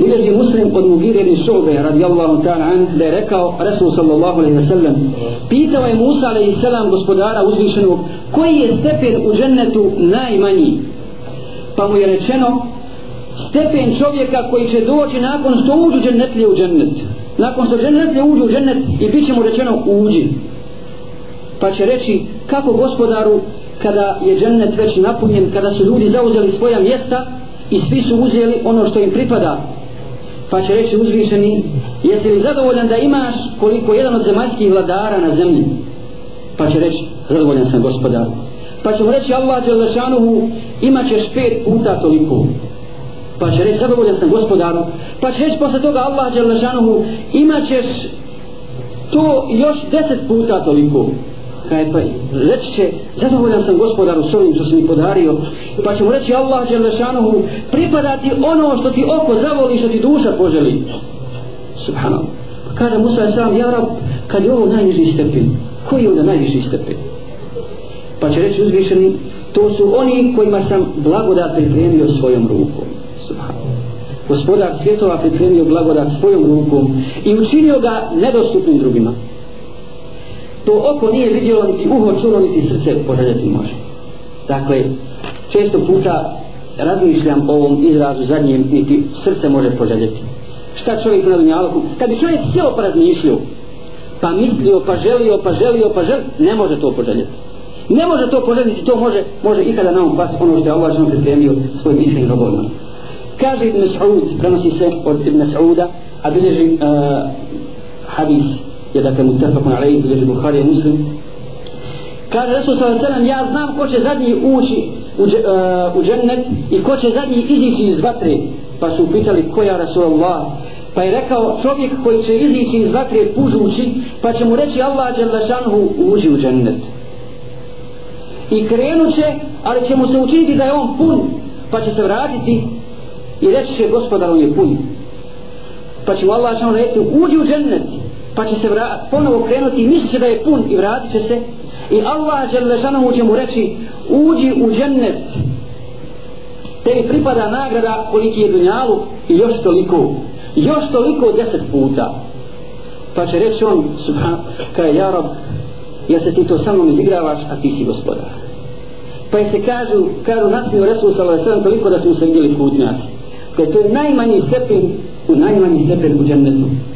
Bileži muslim od Mugire ibn Šube radijallahu ta'ala an da je rekao Resul sallallahu alaihi wa sallam pitao je Musa alaihi sallam gospodara uzvišenog koji je stepen u džennetu najmanji? Pa mu je rečeno stepen čovjeka koji će doći nakon što uđu džennetlije u džennet. Nakon što džennetlije uđu u džennet i bit će mu rečeno uđi. Pa će reći kako gospodaru kada je džennet već napunjen kada su ljudi zauzeli svoja mjesta i svi su uzeli ono što im pripada? Pa će reći uzvišeni jesi li zadovoljan da imaš koliko jedan od zemaljskih vladara na zemlji? Pa će reći zadovoljan sam gospodar pa će mu reći Allah Đelešanuhu imat ćeš pet puta toliko. Pa će reći zadovoljan sam gospodaru pa će reći posle toga Allah Đelešanuhu imat ćeš to još deset puta toliko kaj pa reći će zadovoljan sam gospodaru s ovim što si mi podario. Pa će mu reći Allah Đelešanohu, pripada ti ono što ti oko zavoli što ti duša poželi. Subhanallah. Pa kaže Musa je sam ja rab kad je ovo najniži stepen koji je onda najniži stepen? Pa će reći uzvišeni to su oni kojima sam blagodat pripremio svojom rukom. Subhanallah. Gospodar svjetova pripremio blagodat svojom rukom i učinio ga nedostupnim drugima to oko nije vidjelo niti uho čulo niti srce poželjeti može. Dakle često puta razmišljam o ovom izrazu zadnjem niti srce može poželjeti. Šta čovjek na dunjalku kad bi čovjek sjelo pa razmišljio pa mislio pa želio pa želio pa želio ne može to poželjeti. Ne može to poželjeti to može može ikada na ovom pas ono što je Allah što pripremio svojim iskrenim robovima. Kaže Ibn Saud prenosi se od Ibn Sauda a bilježi uh, hadis je dakle mutafakun alaih bilježi Bukhari i Muslim. Kaže Resul s.a.v. ja znam ko će zadnji ući u, uh, u džennet i ko će zadnji izići iz vatre. Pa su pitali ko je Rasulullah? Pa je rekao čovjek koji će izići iz vatre pužući pa će mu reći Allah Đelešanhu uđi u džennet i krenut će ali će mu se učiniti da je on pun pa će se vratiti i reći će gospodar on je pun. Pa će mu Allah Đelešanhu reći uđi u džennet pa će se vrat, ponovo krenuti i misliće da je pun i vratit će se. I Allah Đelešanhu će mu reći uđi u džennet. Tebi pripada nagrada koliki je dunjalu i još toliko još toliko deset puta. Pa će reći on subhan kaj ja rob ja se ti to samo izigravaš a ti si gospodar. Pa je se kažu kažu nasmio Resul sallallahu alaihi toliko da smo se vidjeli putnjaci kaj to je najmanji stepen u najmanji stepen u džennetu.